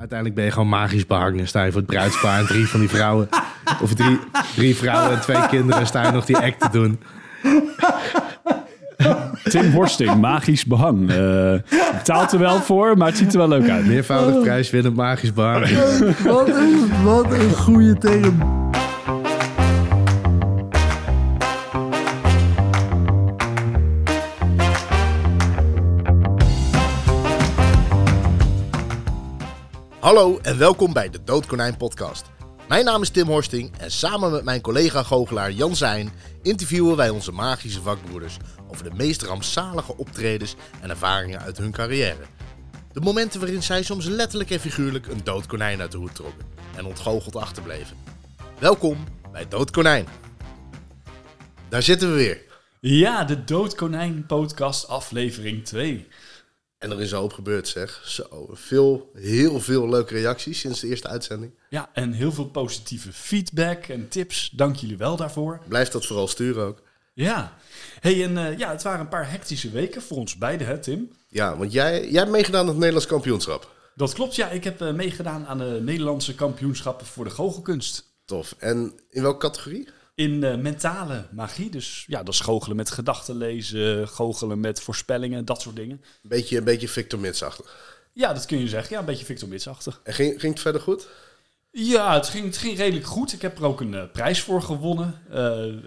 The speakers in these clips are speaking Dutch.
Uiteindelijk ben je gewoon magisch behang en sta je voor het bruidspaar en drie van die vrouwen. Of drie, drie vrouwen en twee kinderen en sta je nog die act te doen. Tim Horsting, magisch behang. Eh betaalt er wel voor, maar het ziet er wel leuk uit. Meervoudig prijs winnen, magisch behang. Wat een, wat een goede term. Hallo en welkom bij de Doodkonijn podcast. Mijn naam is Tim Horsting en samen met mijn collega goochelaar Jan Zijn interviewen wij onze magische vakbroeders over de meest rampzalige optredens en ervaringen uit hun carrière. De momenten waarin zij soms letterlijk en figuurlijk een dood konijn uit de hoed trokken en ontgoocheld achterbleven. Welkom bij Doodkonijn. Daar zitten we weer. Ja, de Doodkonijn podcast aflevering 2. En er is een hoop gebeurd zeg. Zo, veel, heel veel leuke reacties sinds de eerste uitzending. Ja, en heel veel positieve feedback en tips. Dank jullie wel daarvoor. Blijf dat vooral sturen ook. Ja, hey, en eh, ja, het waren een paar hectische weken voor ons beiden, hè Tim? Ja, want jij, jij hebt meegedaan aan het Nederlands kampioenschap. Dat klopt, ja. Ik heb eh, meegedaan aan de Nederlandse kampioenschappen voor de goochelkunst. Tof. En in welke categorie? In eh, mentale magie, dus ja, dat is goochelen met gedachten lezen, goochelen met voorspellingen, dat soort dingen. Een beetje, een beetje Victor Mits-achtig. Ja, dat kun je zeggen. Ja, een beetje Victor Mitsachtig. En ging, ging het verder goed? Ja, het ging, het ging redelijk goed. Ik heb er ook een eh, prijs voor gewonnen. Eh,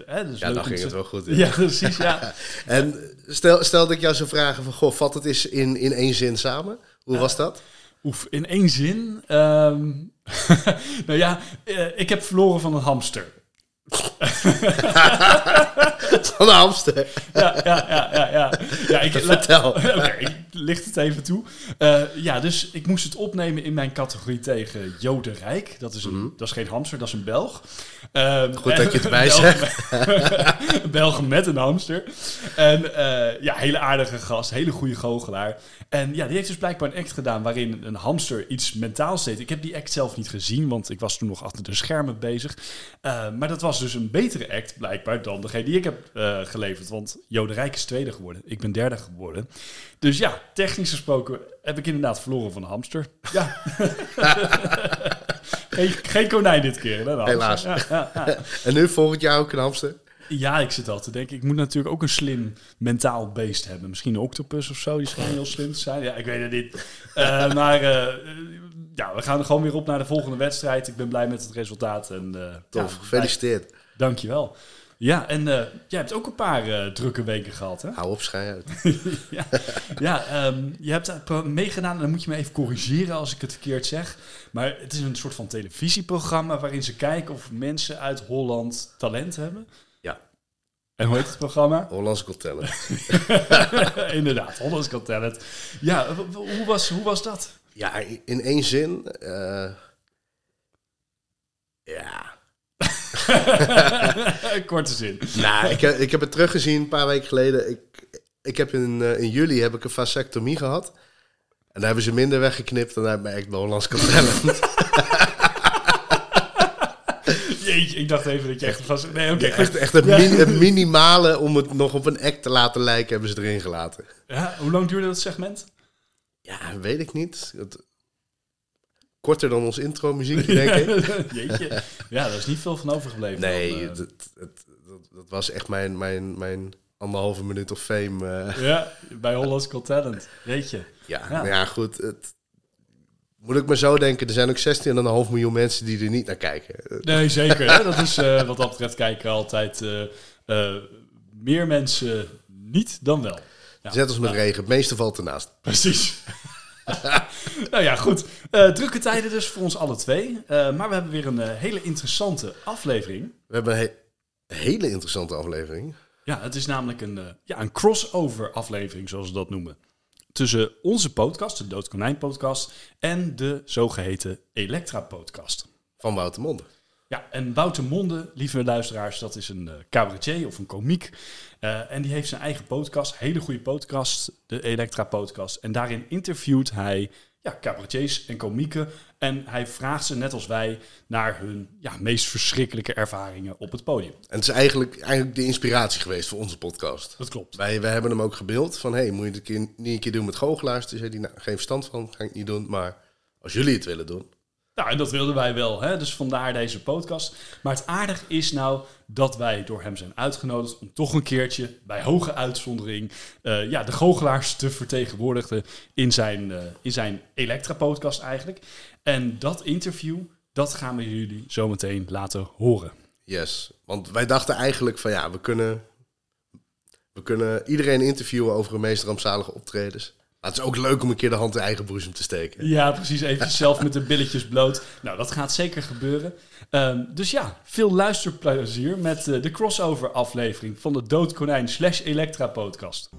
hè, dus Ja, dan ging het wel goed. Ja, precies, ja. En stel, stel dat ik jou zou vragen van, goh, vat het eens in, in één zin samen. Hoe was dat? Oef, in één zin. ehm, nou ja, eh, ik heb verloren van een hamster. Van de hamster. Ja, ja, ja, ja. ja. ja ik, Vertel. Oké, ik licht het even toe. Eh, ja, dus ik moest het opnemen in mijn categorie tegen Jode Rijk. Dat is, een, dat is geen hamster, dat is een Belg. Mhm. Goed dat je het Belg- zegt. een Belg met een hamster. En eh, ja, hele aardige gast, hele goede goochelaar. En ja, die heeft dus blijkbaar een act gedaan waarin een hamster iets mentaals deed. Ik heb die act zelf niet gezien, want ik was toen nog achter de schermen bezig. Eh, maar dat was dus een betere act blijkbaar dan degene die ik heb eh, geleverd. Want Rijk is tweede geworden. Ik ben derde geworden. Dus ja, technisch gesproken heb ik inderdaad verloren van een hamster. Ja. geen, geen konijn dit keer. de. Helaas. Ja, ja, ja. En nu volgend jaar ook een hamster? Ja, ik zit al te denken. Ik moet natuurlijk ook een slim mentaal beest hebben. Misschien een octopus of zo. Die schijnt heel slim te zijn. Ja, ik weet het niet. Eh, maar eh, ja, we gaan er gewoon weer op naar de volgende wedstrijd. Ik ben blij met het resultaat. En, eh, Tof, ja, gefeliciteerd. Dankjewel. Ja, en eh, jij hebt ook een paar eh, drukke weken gehad, hè? Hou op, schijn uit. ja, ja ehm, je hebt meegedaan en dan moet je me even corrigeren als ik het verkeerd zeg. Maar het is een soort van televisieprogramma waarin ze kijken of mensen uit Holland talent hebben. Ja. En hoe heet het programma? Hollands Got Talent. Inderdaad, Hollands Got Talent. Ja, hoe was, hoe was dat? Ja, in één zin. eh, ja. Korte zin. Nou, ik heb, ik heb het teruggezien een paar weken geleden. Ik, ik heb in, eh, in juli heb ik een vasectomie gehad. En daar hebben ze minder weggeknipt dan uit mijn echt bij Hollands Got Talent. Jeetje, ik dacht even dat je echt vast... Nee, oké. echt echt het minimale om het nog op een act te laten lijken hebben ze erin gelaten. Ja, hoe lang duurde dat segment? Ja, weet ik niet. Het- korter dan ons intro muziekje, denk ik. Jeetje. Ja, daar is niet veel van overgebleven. Nee, Dan, eh, dat, dat was echt mijn, mijn, mijn anderhalve minuut of fame. eh. Ja, bij Hollands Got Talent. Jeetje. ja, Ja. nou ja, goed. Het, moet ik maar zo denken, er zijn ook 16,5 miljoen mensen die er niet naar kijken. Nee, zeker. Hè? Dat is eh, wat dat betreft kijken altijd meer mensen niet dan wel. Net als met regen, het meeste valt ernaast. Precies. nou ja, goed. Eh, drukke tijden dus voor ons alle twee. Eh, maar we hebben weer een eh, hele interessante aflevering. We hebben een he- hele interessante aflevering. Ja, het is namelijk een, ja, een crossover aflevering, zoals we dat noemen. Tussen onze podcast, de Doodkonijn podcast, en de zogeheten Elektra podcast. Van Wouter Monde. Ja, en Wouter Monde, lieve luisteraars, dat is een eh, cabaretier of een komiek. Eh, en die heeft zijn eigen podcast, hele goede podcast, de Elektra podcast. En daarin interviewt hij ja, cabaretiers en komieken. En hij vraagt ze, net als wij, naar hun ja, meest verschrikkelijke ervaringen op het podium. En het is eigenlijk, eigenlijk de inspiratie geweest voor onze podcast. Dat klopt. Wij, wij hebben hem ook gebeeld van, hey, moet je het een keer, niet een keer doen met goochelaars? Toen zei hij, nou, geen verstand van, ga ik niet doen. Maar Als jullie het willen doen. Nou, en dat wilden wij wel, hè? dus vandaar deze podcast. Maar het aardige is nou dat wij door hem zijn uitgenodigd om toch een keertje, bij hoge uitzondering, eh, ja, de goochelaars te vertegenwoordigen in zijn, eh, in zijn Elektra-podcast eigenlijk. En dat interview, dat gaan we jullie zometeen laten horen. Yes. Want wij dachten eigenlijk van ja, we kunnen, we kunnen iedereen interviewen over hun meest rampzalige optredens. Maar het is ook leuk om een keer de hand in eigen boezem te steken. Ja, precies. Even zelf met de billetjes bloot. Nou, dat gaat zeker gebeuren. Ehm, dus ja, veel luisterplezier met eh, de crossover aflevering van de Doodkonijn slash Elektra podcast.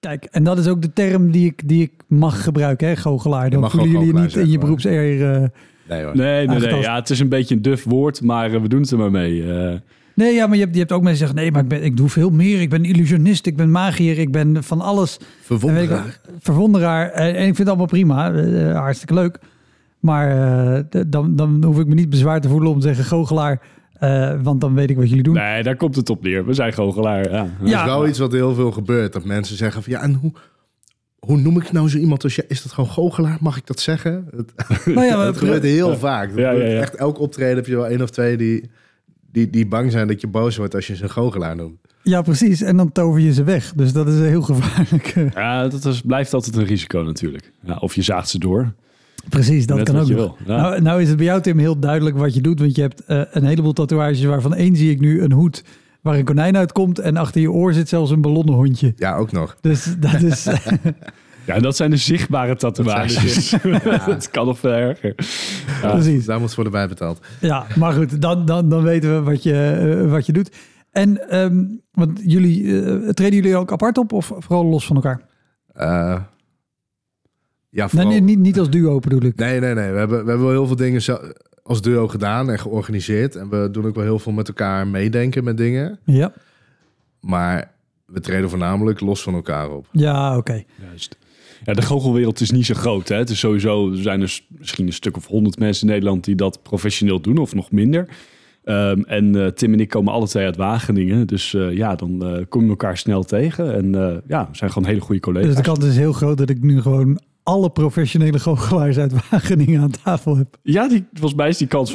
Kijk, en dat is ook de term die ik, die ik mag gebruiken, hè, goochelaar. Dan mag voelen jullie niet in je beroepseer... eh, Nee hoor. Nee, nee. Ja, het is een beetje een duf woord, maar eh, we doen het er maar mee. Eh, Nee, ja, maar je hebt, je hebt ook mensen die zeggen... nee, maar ik, ben, ik doe veel meer. Ik ben illusionist, ik ben magier, ik ben van alles. En ik Verwonderaar. wat, verwonderaar. En, en ik vind het allemaal prima. eh, hartstikke leuk. Maar eh, dan, dan hoef ik me niet bezwaar te voelen om te zeggen goochelaar. eh, want dan weet ik wat jullie doen. nee, daar komt het op neer. We zijn goochelaar. Ja. Dat Ja. is wel iets wat heel veel gebeurt. Dat mensen zeggen van ja, en hoe, hoe noem ik nou zo iemand als je? Is dat gewoon goochelaar? Mag ik dat zeggen? Het, Nou ja, dat gebeurt heel vaak. Dat ja. Echt elk optreden heb je wel één of twee die, die, die bang zijn dat je boos wordt als je ze een goochelaar noemt. ja, precies. En dan tover je ze weg. Dus dat is heel gevaarlijk. Ja, dat is, blijft altijd een risico natuurlijk. Ja, of je zaagt ze door. Precies, dat Net kan ook nog. ja. Nou, nou is het bij jou, Tim, heel duidelijk wat je doet. Want je hebt eh, een heleboel tatoeages waarvan één zie ik nu een hoed waar een konijn uitkomt. En achter je oor zit zelfs een ballonnen hondje. Ja, ook nog. Dus dat is... Ja, en dat zijn de zichtbare Dat tatoeages. Dat, kan nog veel erger. Ja. precies. Daar moet voor erbij betaald. Ja, maar goed, dan, dan, dan weten we wat je, eh, wat je doet. En ehm, want jullie, eh, treden jullie ook apart op of vooral los van elkaar? Eh, ja, Nee, vooral... nee, niet, niet als duo bedoel ik. Nee, nee, nee. We hebben, we hebben wel heel veel dingen zo- als duo gedaan en georganiseerd. En we doen ook wel heel veel met elkaar meedenken met dingen. Ja, Maar we treden voornamelijk los van elkaar op. ja oké. Juist. Ja, de goochelwereld is niet zo groot. Hè? Het is sowieso, er zijn er s- misschien een stuk of honderd mensen in Nederland die dat professioneel doen, of nog minder. Ehm, en eh, Tim en ik komen alle twee uit Wageningen. Dus eh, ja, dan eh kom je elkaar snel tegen. En eh, ja, we zijn gewoon hele goede collega's. Dus de kans is heel groot dat ik nu gewoon alle professionele goochelaars uit Wageningen aan tafel heb. Ja, die, volgens mij is die kans 100%.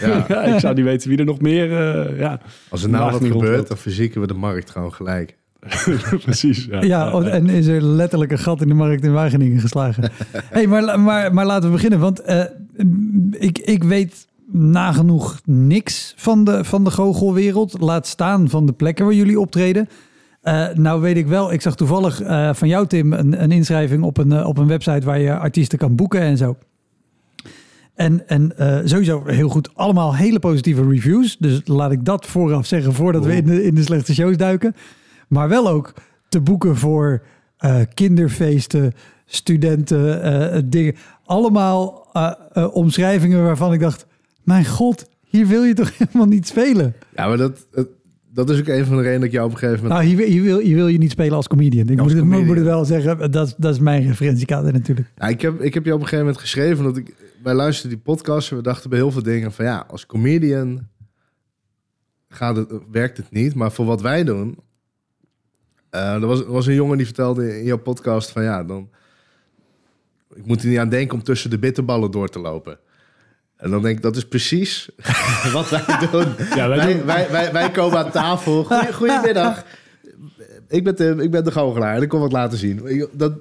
Ja. Ja. ik zou niet weten wie er nog meer... eh, ja, Als er nou wat gebeurt, dan verzieken we de markt gewoon gelijk. precies. Ja. Ja, en is er letterlijk een gat in de markt in Wageningen geslagen. hey, maar, maar, maar laten we beginnen, want eh, ik, ik weet nagenoeg niks van de, van de goochelwereld. Laat staan van de plekken waar jullie optreden. Eh, nou weet ik wel, ik zag toevallig eh, van jou Tim een, een inschrijving op een, op een website waar je artiesten kan boeken en zo. En, en sowieso heel goed, allemaal hele positieve reviews. Dus laat ik dat vooraf zeggen voordat we in de, in de slechte shows duiken. Maar wel ook te boeken voor eh, kinderfeesten, studenten, eh, dingen. Allemaal eh, eh, omschrijvingen waarvan ik dacht, mijn god, hier wil je toch helemaal niet spelen? Ja, maar dat, dat is ook een van de redenen dat ik jou op een gegeven moment... Nou, hier, wil- hier, wil, hier wil je niet spelen als comedian. Ik Als moet, het, comedian. moet het wel zeggen, dat, is- dat is mijn referentiekader natuurlijk. Ja, ik, heb, ik heb je op een gegeven moment geschreven dat ik... Wij luisterden die podcast en we dachten bij heel veel dingen van... Ja, als comedian gaat het, werkt het niet. Maar voor wat wij doen... eh, er, was, er was een jongen die vertelde in jouw podcast van... Ja, dan... Ik moet er niet aan denken om tussen de bitterballen door te lopen. En dan denk ik, dat is precies wat wij doen. Ja, wij wij, doen- wij, wij, wij komen aan tafel. Goeie, goedemiddag. Ik ben, Tim, ik ben de goochelaar en ik kom wat laten zien. Dat,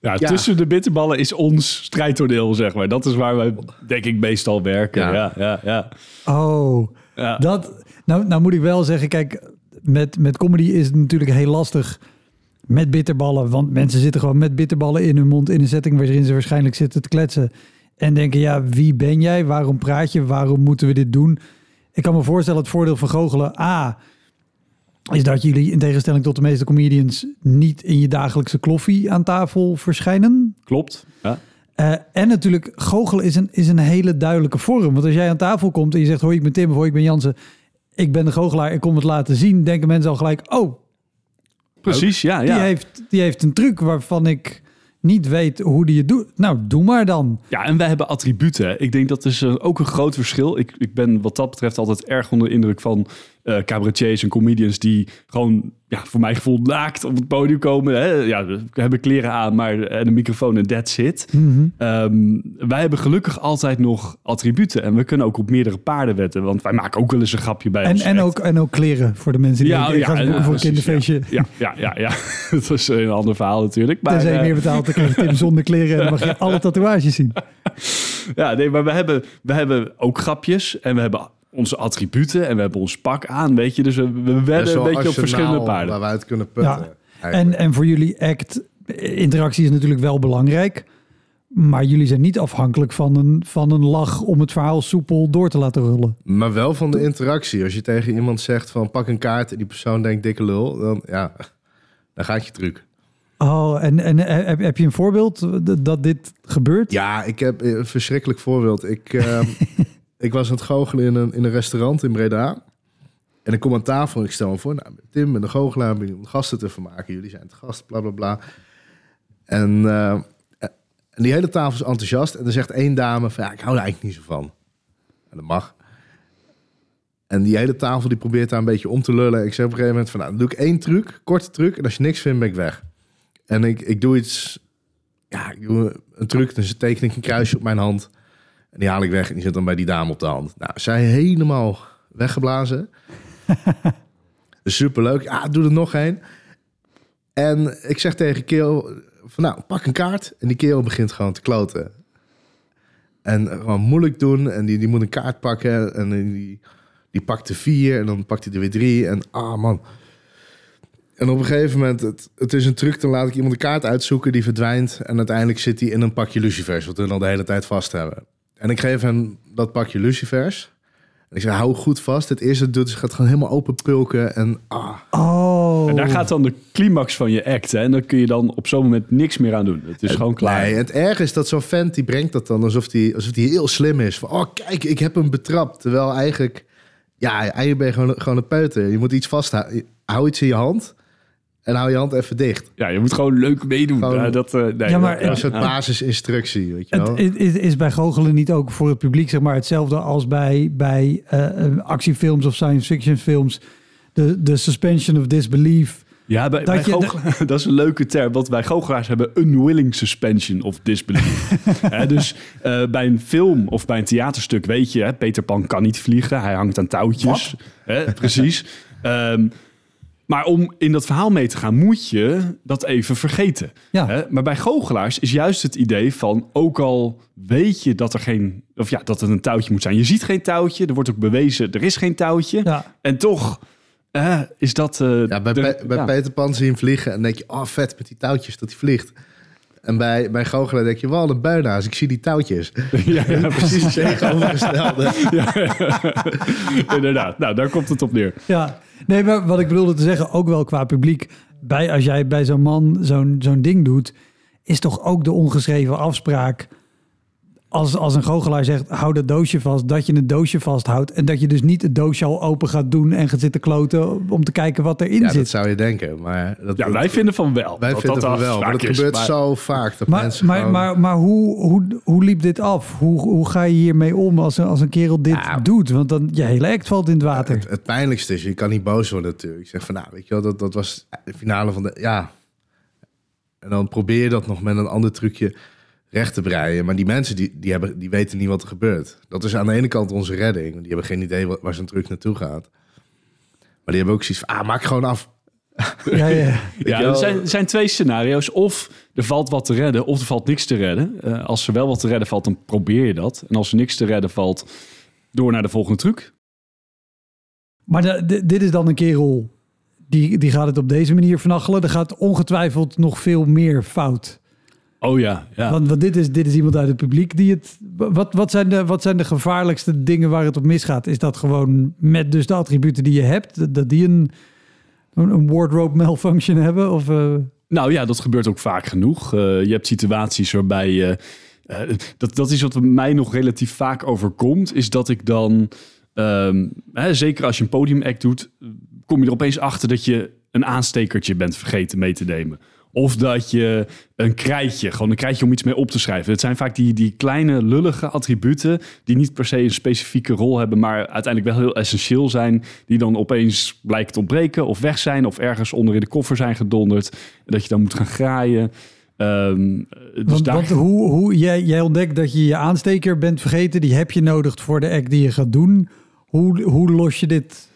Ja, Ja. tussen de bitterballen is ons strijdtoneel, zeg maar. Dat is waar wij, denk ik, meestal werken. Ja. Ja, ja, ja. Oh, ja. Dat, nou, nou moet ik wel zeggen, kijk, met, met comedy is het natuurlijk heel lastig met bitterballen. Want mensen zitten gewoon met bitterballen in hun mond in een setting waarin ze waarschijnlijk zitten te kletsen. En denken, ja, wie ben jij? Waarom praat je? Waarom moeten we dit doen? Ik kan me voorstellen, het voordeel van goochelen, A, is dat jullie in tegenstelling tot de meeste comedians niet in je dagelijkse kloffie aan tafel verschijnen. Klopt. Ja. Eh, en natuurlijk, goochelen is een, is een hele duidelijke vorm. Want als jij aan tafel komt en je zegt, hoi, ik ben Tim of hoi, ik ben Jansen. Ik ben de goochelaar, ik kom het laten zien. Denken mensen al gelijk, oh, Precies, ja. die, ja. heeft, die heeft een truc waarvan ik niet weet hoe die het doet. Nou, doe maar dan. Ja, en wij hebben attributen. Ik denk dat is eh, ook een groot verschil. Ik, ik ben wat dat betreft altijd erg onder de indruk van eh cabaretiers en comedians die gewoon, ja, voor mijn gevoel naakt op het podium komen. Hè? Ja, we hebben kleren aan, maar en een microfoon en that's it. Mhm. Ehm, wij hebben gelukkig altijd nog attributen en we kunnen ook op meerdere paarden wetten, want wij maken ook wel eens een grapje bij En, ons en, ook, en ook kleren voor de mensen die Ja, denken, ja, ja, voor een kinderfeestje. Ja, ja, ja, ja. dat is een ander verhaal natuurlijk. Maar, Tenzij je eh, meer betaalt, dan krijg je Tim zonder kleren en dan mag je alle tatoeages zien. Ja, nee, maar we hebben, we hebben ook grapjes en we hebben onze attributen en we hebben ons pak aan, weet je. Dus we, we wedden een beetje op verschillende paarden. Waar we uit kunnen putten. Ja. En, en voor jullie act, interactie is natuurlijk wel belangrijk. Maar jullie zijn niet afhankelijk van een, van een lach om het verhaal soepel door te laten rollen. Maar wel van de interactie. Als je tegen iemand zegt van pak een kaart en die persoon denkt dikke lul, dan ja, dan gaat je truc. Oh, en, en heb, heb je een voorbeeld dat dit gebeurt? Ja, ik heb een verschrikkelijk voorbeeld. Ik, ehm, ik was aan het goochelen in een, in een restaurant in Breda. En ik kom aan tafel en ik stel me voor, nou, Tim met de goochelaar ben om gasten te vermaken. Jullie zijn te gast, bla bla bla. En, eh, en die hele tafel is enthousiast. En er zegt één dame van, ja, ik hou er eigenlijk niet zo van. En dat mag. En die hele tafel die probeert daar een beetje om te lullen. Ik zeg op een gegeven moment van, nou, dan doe ik één truc, korte truc. En als je niks vindt, ben ik weg. En ik, ik doe iets, ja, ik doe een truc. Dus teken ik een kruisje op mijn hand. En die haal ik weg en die zit dan bij die dame op de hand. Nou, zij helemaal weggeblazen. Superleuk. Ja, doe er nog één. En ik zeg tegen Keel van nou, pak een kaart. En die Keel begint gewoon te kloten. En gewoon moeilijk doen. En die, die moet een kaart pakken. En die, die pakt er vier. En dan pakt hij er weer drie. En ah man. En op een gegeven moment, het, het is een truc. Dan laat ik iemand een kaart uitzoeken. Die verdwijnt. En uiteindelijk zit hij in een pakje lucifers. Wat we al de hele tijd vast hebben. En ik geef hem dat pakje lucifers. En ik zeg, hou goed vast. Het eerste doet, is gaat gewoon helemaal open pulken. En ah, Oh. En daar gaat dan de climax van je act. Hè? En dan kun je dan op zo'n moment niks meer aan doen. Het is gewoon klaar. Nee, het erg is dat zo'n vent die brengt dat dan alsof hij alsof die heel slim is. Van, oh kijk, ik heb hem betrapt. Terwijl eigenlijk, ja, eigenlijk ben je gewoon, gewoon een peuter. Je moet iets vasthouden. Hou iets in je hand en hou je hand even dicht. Ja, je moet gewoon leuk meedoen. Gewoon- Ja, dat, eh, nee, Ja, maar- dat- Dat is een soort ja. basisinstructie, weet je wel. Het, is, is bij goochelen niet ook voor het publiek zeg maar, hetzelfde als bij, bij eh, eh, actiefilms of science fiction films? De, de suspension of disbelief. Ja, bij, Dat bij de- dat is een leuke term. Want wij goochelaars hebben unwilling suspension of disbelief. Hè, dus eh, bij een film of bij een theaterstuk weet je... Hè, Peter Pan kan niet vliegen, hij hangt aan touwtjes. Hè, precies. Ehm, maar om in dat verhaal mee te gaan, moet je dat even vergeten. Ja. Hè? Maar bij goochelaars is juist het idee van... ook al weet je dat er geen... of ja, dat het een touwtje moet zijn. Je ziet geen touwtje, er wordt ook bewezen... er is geen touwtje. Ja. En toch is dat... eh, Ja, bij, de- bij ja. Peter Pan zie je hem vliegen en denk je, oh vet met die touwtjes dat hij vliegt. En bij, bij Goochelaar denk je, wel een buinaas, ik zie die touwtjes. Ja, ja, Precies tegenovergestelde. Inderdaad, nou daar komt het op neer. Ja, nee, maar wat ik bedoelde te zeggen, ook wel qua publiek. Bij, als jij bij zo'n man zo'n zo'n ding doet, is toch ook de ongeschreven afspraak. Als, als een goochelaar zegt, hou dat doosje vast, dat je het doosje vasthoudt. En dat je dus niet het doosje al open gaat doen en gaat zitten kloten om te kijken wat erin Ja, dat zit. zou je denken. Maar dat, Ja, wij vinden van wel. wij dat vinden dat van wel. Maar dat is, gebeurt maar- zo vaak. Dat Maar, mensen maar, gewoon- maar, maar hoe, hoe, hoe liep dit af? Hoe, hoe ga je hiermee om als een, als een kerel dit Ja. doet? Want dan je hele act valt in het water. Het, het pijnlijkste is, je kan niet boos worden natuurlijk. Ik zeg van, nou, weet je wel, dat, dat was de finale van de... Ja. En dan probeer je dat nog met een ander trucje recht te breien. Maar die mensen, die, die, hebben, die weten niet wat er gebeurt. Dat is aan de ene kant onze redding. want Die hebben geen idee wat- waar zo'n truc naartoe gaat. Maar die hebben ook zoiets van, ah, maak gewoon af. Ja, ja. Ja, er zijn, er zijn twee scenario's. Of er valt wat te redden, of er valt niks te redden. Eh, als er wel wat te redden valt, dan probeer je dat. En als er niks te redden valt, door naar de volgende truc. Maar de- de- dit is dan een kerel die, die gaat het op deze manier vernachelen. Er gaat ongetwijfeld nog veel meer fout. Oh ja, ja. Want, want dit, is, dit is iemand uit het publiek die het. Wat, wat, zijn de, wat zijn de gevaarlijkste dingen waar het op misgaat? Is dat gewoon met dus de attributen die je hebt, dat- die een, een, wardrobe malfunction hebben? Of, eh, Nou ja, dat gebeurt ook vaak genoeg. Eh, je hebt situaties waarbij je. eh, dat, dat is wat mij nog relatief vaak overkomt. Is dat ik dan. ehm, hè, zeker als je een podiumact doet. kom je er opeens achter dat je een aanstekertje bent vergeten mee te nemen. Of dat je een krijtje, gewoon een krijtje om iets mee op te schrijven. Het zijn vaak die, die kleine lullige attributen die niet per se een specifieke rol hebben, maar uiteindelijk wel heel essentieel zijn. Die dan opeens blijken te ontbreken of weg zijn of ergens onder in de koffer zijn gedonderd. Dat je dan moet gaan graaien. Ehm, dus Want, daar... want hoe, hoe jij, jij ontdekt dat je je aansteker bent vergeten, die heb je nodig voor de act die je gaat doen. Hoe, hoe los je dit?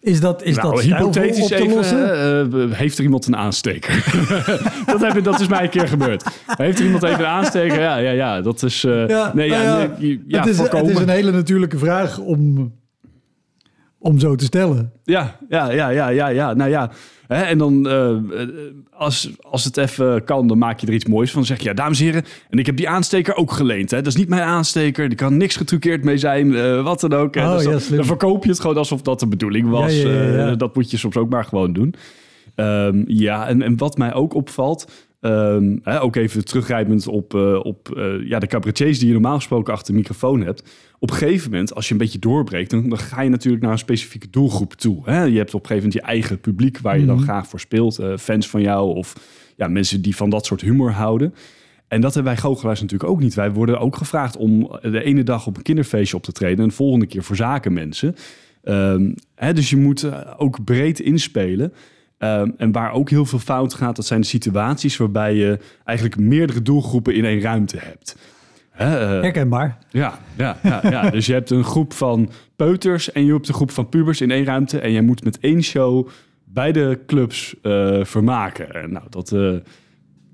Is dat, is nou, dat hypothetisch op te even, lossen? eh, heeft er iemand een aansteker? dat, heb, dat is mij een keer gebeurd. Heeft er iemand even een aansteker? Ja, ja, ja. Dat is... eh, Ja, nee, ja, nou ja, nee, ja, het, is, het is een hele natuurlijke vraag om, om zo te stellen. Ja, ja, ja, ja, ja, ja. Nou ja. Hè, en dan, eh, eh, als, als het even kan, dan maak je er iets moois van. Dan zeg je, ja, dames en heren, en ik heb die aansteker ook geleend. Hè. Dat is niet mijn aansteker, er kan niks getruckeerd mee zijn, eh, wat dan ook. Oh, Dus ja, dan, verkoop je het gewoon alsof dat de bedoeling was. Ja, ja, dat moet je soms ook maar gewoon doen. Ehm, ja, en, en wat mij ook opvalt, ehm, hè, ook even teruggrijpend op, eh, op eh, ja, de cabaretiers die je normaal gesproken achter de microfoon hebt. Op een gegeven moment, als je een beetje doorbreekt, dan, dan ga je natuurlijk naar een specifieke doelgroep toe. Hè? Je hebt op een gegeven moment je eigen publiek waar je dan Mhm. graag voor speelt. eh, fans van jou of ja, mensen die van dat soort humor houden. En dat hebben wij goochelaars natuurlijk ook niet. Wij worden ook gevraagd om de ene dag op een kinderfeestje op te treden... en de volgende keer voor zakenmensen. Ehm, hè, dus je moet ook breed inspelen. Ehm, en waar ook heel veel fout gaat, dat zijn de situaties... waarbij je eigenlijk meerdere doelgroepen in één ruimte hebt. Hè, eh, Herkenbaar. ja, ja, ja, ja. dus je hebt een groep van peuters en je hebt een groep van pubers in één ruimte. En jij moet met één show beide clubs eh, vermaken. En nou, dat, eh,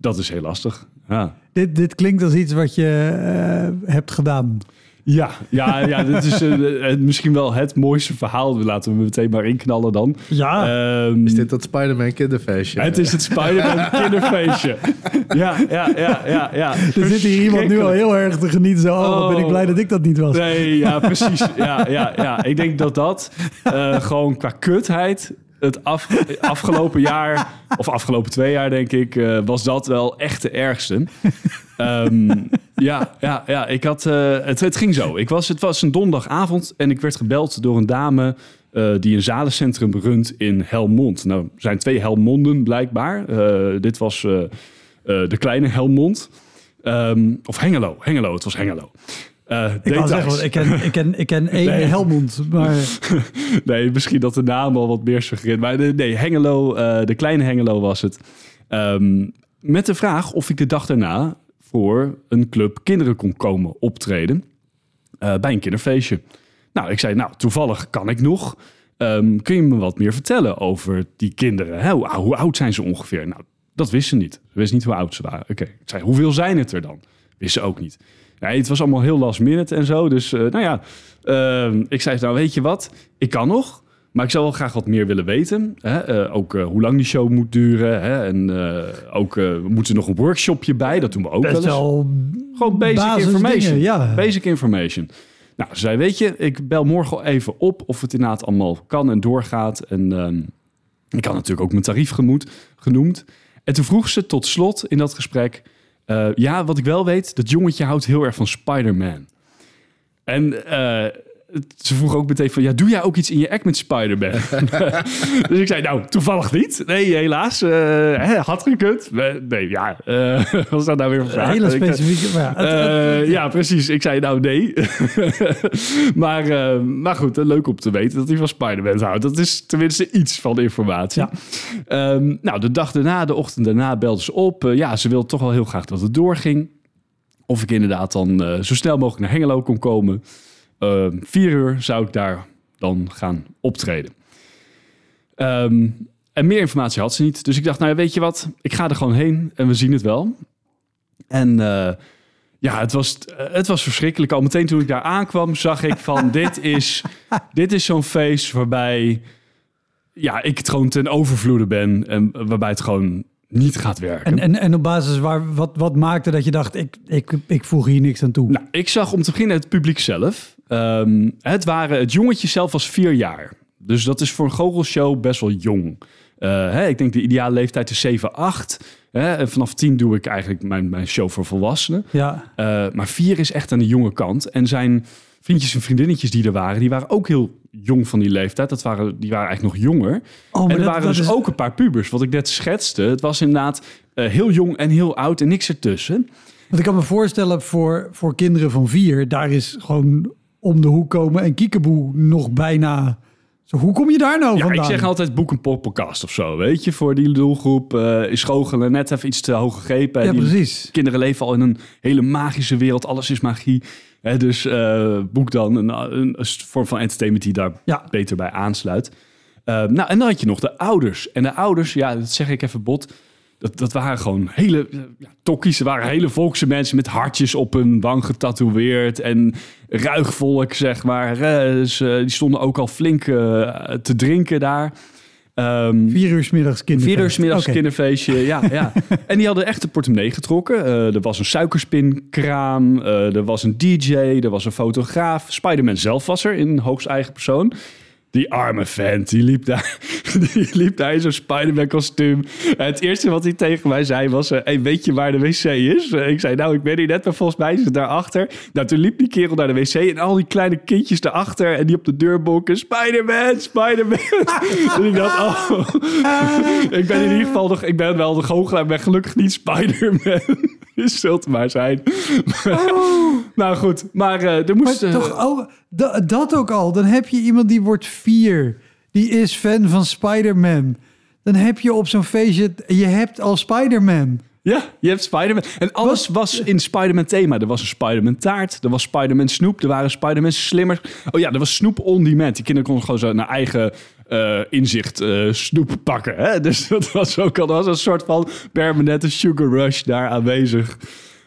dat is heel lastig. Ja. Dit, dit klinkt als iets wat je hebt gedaan. Ja, ja, ja dit is eh, eh, misschien wel het mooiste verhaal. Laten we meteen maar inknallen dan. Ja, Ehm, Is dit dat Spider-Man kinderfeestje? het is het Spider-Man kinderfeestje. Ja, ja, ja, ja, ja. er zit hier iemand nu al heel erg te genieten. Zo, oh, ben ik Oh. blij dat ik dat niet was. Nee, ja, precies. Ja, ja, ja. Ik denk dat dat eh, gewoon qua kutheid het af, afgelopen jaar, of afgelopen twee jaar denk ik, eh, was dat wel echt de ergste. Ehm, ja, ja, ja, ik had, eh, het, het ging zo. Ik was, het was een donderdagavond en ik werd gebeld door een dame eh, die een zalencentrum runt in Helmond. Nou, er zijn twee Helmonden blijkbaar. Dit was de kleine Helmond. Ehm, of Hengelo, Hengelo, het was Hengelo. Eh, Ik zeggen, ik ken, ik ken, ik ken één Nee. Helmond, maar Nee, misschien dat de naam al wat meer suggereert. Maar de- nee, Hengelo, eh, de kleine Hengelo was het. Ehm, met de vraag of ik de dag daarna voor een club kinderen kon komen optreden. eh, bij een kinderfeestje. Nou, ik zei, nou, toevallig kan ik nog. Ehm, kun je me wat meer vertellen over die kinderen? Hè? Hoe, hoe oud zijn ze ongeveer? Nou, dat wist ze niet. Ze wist niet hoe oud ze waren. Oké, ik zei, hoeveel zijn het er dan? Wist ze ook niet. Nee, het was allemaal heel last minute en zo. Dus, eh, nou ja, ehm, ik zei, nou weet je wat? Ik kan nog, maar ik zou wel graag wat meer willen weten. Hè? Eh, ook eh, hoe lang die show moet duren. Hè? En ook, we moeten nog een workshopje bij. Dat doen we ook wel best eens. wel Gewoon basic information. ja. Basic information. Nou, ze zei, weet je, ik bel morgen even op of het inderdaad allemaal kan en doorgaat. En ehm, ik had natuurlijk ook mijn tarief genoemd. En toen vroeg ze tot slot in dat gesprek... eh, ja, wat ik wel weet, dat jongetje houdt heel erg van Spider-Man. En eh, ze vroeg ook meteen van... ja, doe jij ook iets in je act met Spider-Man? dus ik zei, nou, toevallig niet. Nee, helaas. hè, had gekund. Nee, nee ja. eh wat was dat nou weer voor vraag? hele eh, specifieke... Ja, precies. Ik zei nou nee. maar, maar goed, leuk om te weten dat hij van Spider-Man houdt. Dat is tenminste iets van informatie. Ja. Ehm, nou, de dag daarna, de ochtend daarna belde ze op. Ja, ze wilde toch wel heel graag dat het doorging. Of ik inderdaad dan zo snel mogelijk naar Hengelo kon komen. Ehm, vier uur zou ik daar dan gaan optreden. Ehm, en meer informatie had ze niet. Dus ik dacht, nou ja, weet je wat? Ik ga er gewoon heen en we zien het wel. En eh, ja, het was, het was verschrikkelijk. Al meteen toen ik daar aankwam, zag ik van... dit is, dit is zo'n feest waarbij ja, ik het gewoon ten overvloede ben. En waarbij het gewoon niet gaat werken. en, en, en op basis waar, wat, wat maakte dat je dacht, ik, ik, ik voeg hier niks aan toe? Nou, ik zag om te beginnen het publiek zelf. Ehm, het, waren, het jongetje zelf was vier jaar. Dus dat is voor een goochelshow best wel jong. Eh, hè, ik denk de ideale leeftijd is 7, 8. Hè, en vanaf 10 doe ik eigenlijk mijn, mijn show voor volwassenen. Ja, Eh, maar vier is echt aan de jonge kant. En zijn vriendjes en vriendinnetjes die er waren, die waren ook heel jong van die leeftijd. Dat waren, die waren eigenlijk nog jonger. Oh, en er dat- waren dat dus is- ook een paar pubers, wat ik net schetste. Het was inderdaad eh, heel jong en heel oud en niks ertussen. Want ik kan me voorstellen voor, voor kinderen van vier, daar is gewoon om de hoek komen en kiekeboe nog bijna. Zo, hoe kom je daar nou Ja, vandaan? ik zeg altijd boek een podcast of zo, weet je. Voor die doelgroep eh, is goochelen net even iets te hoog gegrepen. ja, Die precies. Kinderen leven al in een hele magische wereld. Alles is magie. Hè, dus eh, boek dan een, een, een vorm van entertainment die daar Ja. beter bij aansluit. Eh, nou, en dan had je nog de ouders. En de ouders, ja, dat zeg ik even bot. Dat, dat waren gewoon hele eh, ja, tokkies. Ze waren hele volkse mensen met hartjes op hun wang getatoeëerd. En ruig volk, zeg maar. Eh, dus, eh, die stonden ook al flink te drinken daar. Ehm, Vier uur 's middags kinderfeest. Vier uur middags kinderfeestje, ja, ja. En die hadden echt een portemonnee getrokken. Er was een suikerspinkraam, eh, er was een DJ, er was een fotograaf. Spider-Man zelf was er in hoogst eigen persoon. Die arme vent, die liep daar, die liep daar in zo'n Spider-Man kostuum. Het eerste wat hij tegen mij zei was... eh, hey, weet je waar de wc is? Eh, ik zei, nou, ik ben hier net, maar volgens mij is het daarachter. Nou, toen liep die kerel naar de wc en al die kleine kindjes daarachter... en die op de deur bonken, Spider-Man, Spider-Man. en ik dacht, oh... ik ben in ieder geval nog... Ik ben wel de goochelaar, ik ben gelukkig niet Spider-Man. Je zult maar zijn. nou goed, maar eh, er moest... eh, toch, oh, da- dat ook al. Dan heb je iemand die wordt vier. Die is fan van Spider-Man. Dan heb je op zo'n feestje... Je hebt al Spider-Man. Ja, je hebt Spider-Man. En alles was in Spider-Man thema. Er was een Spider-Man taart, er was Spider-Man snoep, er waren Spider-Man slimmers. Oh ja, er was snoep on demand. Die kinderen konden gewoon zo naar eigen eh, inzicht eh, snoep pakken. Hè? Dus dat was ook al was een soort van permanente sugar rush daar aanwezig.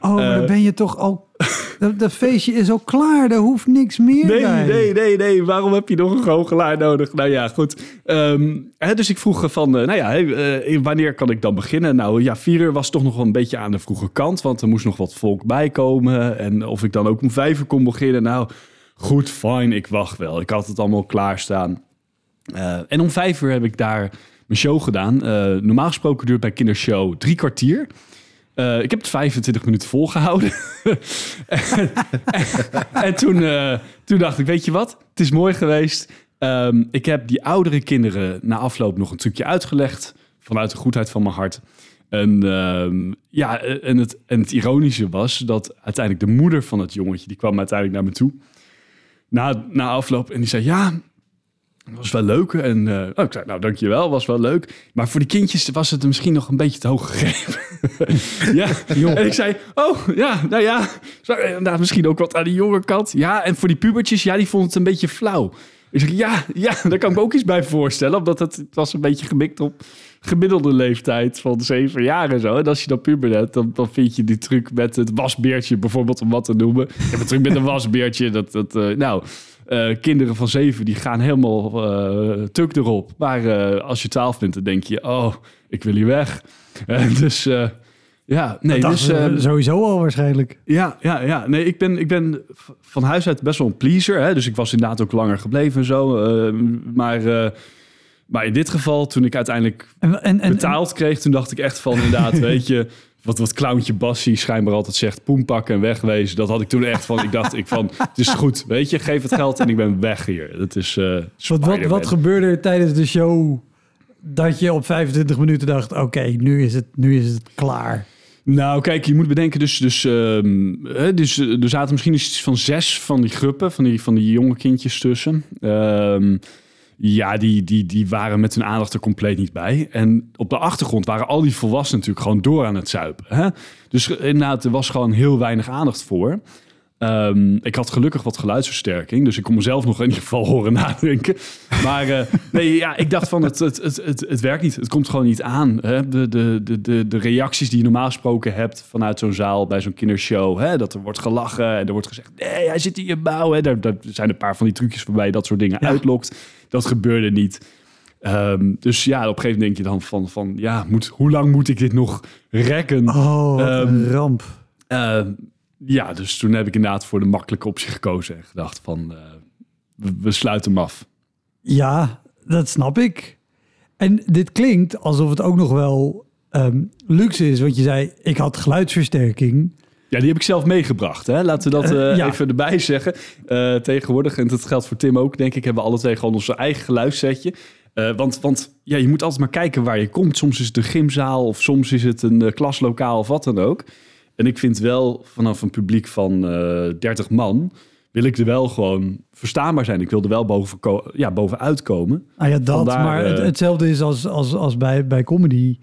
Oh, maar Eh. dan ben je toch al... Dat, dat feestje is al klaar. Daar hoeft niks meer Nee, bij. nee, nee, nee. Waarom heb je nog een goochelaar nodig? Nou ja, goed. Ehm, hè, dus ik vroeg van, nou ja, hey, wanneer kan ik dan beginnen? Nou ja, vier uur was toch nog wel een beetje aan de vroege kant, want er moest nog wat volk bij komen. En of ik dan ook om vijf uur kon beginnen. Nou, goed, fijn, ik wacht wel. Ik had het allemaal klaarstaan. Eh en om vijf uur heb ik daar mijn show gedaan. Eh, normaal gesproken duurt bij kindershow drie kwartier. Eh, ik heb het 25 minuten volgehouden. en, en toen, toen dacht ik, weet je wat? Het is mooi geweest. Ehm, ik heb die oudere kinderen na afloop nog een trucje uitgelegd. Vanuit de goedheid van mijn hart. En, ehm, ja, en, het, en het ironische was dat uiteindelijk de moeder van het jongetje... die kwam uiteindelijk naar me toe. Na, na afloop en die zei, ja, was wel leuk. En eh, oh, ik zei, nou dankjewel, was wel leuk. Maar voor de kindjes was het misschien nog een beetje te hoog gegrepen. ja, en ik zei, oh ja, nou ja, nou, misschien ook wat aan de jonge kant. Ja, en voor die pubertjes, ja, die vonden het een beetje flauw. Ik zeg, ja, ja, daar kan ik me ook iets bij voorstellen. Omdat het, het was een beetje gemikt op gemiddelde leeftijd van zeven jaar en zo. En als je dan puber bent, dan, dan vind je die truc met het wasbeertje bijvoorbeeld, om wat te noemen. Ik heb een truc met een wasbeertje. Dat, dat, eh, nou, eh, kinderen van zeven, die gaan helemaal eh tuk erop. Maar eh, als je twaalf bent, dan denk je, oh, ik wil hier weg. Dus... ja, nee, Dat dus... dachten we eh, sowieso al waarschijnlijk. ja, ja, ja. Nee, ik ben, ik ben van huis uit best wel een pleaser. Hè? Dus ik was inderdaad ook langer gebleven en zo. eh, maar, maar in dit geval, toen ik uiteindelijk En, en, en, betaald kreeg, toen dacht ik echt van inderdaad, weet je... Wat, wat clowntje Bassie schijnbaar altijd zegt, poen pakken en wegwezen. Dat had ik toen echt van, ik dacht ik van, het is goed, weet je, geef het geld en ik ben weg hier. Dat is eh wat, wat, wat gebeurde er tijdens de show dat je op 25 minuten dacht... oké, nu, is het, nu is het klaar. Nou, kijk, je moet bedenken, dus, dus, hè, dus eh, er zaten misschien iets van zes van die gruppen, van die, van die jonge kindjes tussen. Ehm, ja, die, die, die waren met hun aandacht er compleet niet bij. En op de achtergrond waren al die volwassenen natuurlijk gewoon door aan het zuipen. Hè? Dus inderdaad, er was gewoon heel weinig aandacht voor. Ehm, ik had gelukkig wat geluidsversterking, dus ik kon mezelf nog in ieder geval horen nadenken. Maar eh, nee, ja, ik dacht van het, het, het, het, het werkt niet. Het komt gewoon niet aan. Hè? De, de, de, de, de reacties die je normaal gesproken hebt vanuit zo'n zaal bij zo'n kindershow. Hè? Dat er wordt gelachen en er wordt gezegd: nee, hij zit in je bouw. Hè? Daar, daar zijn een paar van die trucjes waarbij je dat soort dingen uitlokt. Dat gebeurde niet. Ehm, dus ja, op een gegeven moment denk je dan van, van ja, moet, hoe lang moet ik dit nog rekken? Oh, Ehm, ramp. Ehm, ja, dus toen heb ik inderdaad voor de makkelijke optie gekozen en gedacht van, eh, we, we sluiten hem af. Ja, dat snap ik. En dit klinkt alsof het ook nog wel ehm, luxe is. Want je zei, ik had geluidsversterking. Ja, die heb ik zelf meegebracht. Hè? Laten we dat Eh, eh, ja. even erbij zeggen. Tegenwoordig, en dat geldt voor Tim ook, denk ik, hebben we alle twee gewoon ons eigen geluidssetje. Want want ja, je moet altijd maar kijken waar je komt. Soms is het een gymzaal of soms is het een klaslokaal of wat dan ook. En ik vind wel, vanaf een publiek van eh 30 man, wil ik er wel gewoon verstaanbaar zijn. Ik wil er wel boven ja, bovenuit komen. Ah ja, dat. Vandaar, maar het- eh, hetzelfde is als, als, als bij, bij comedy.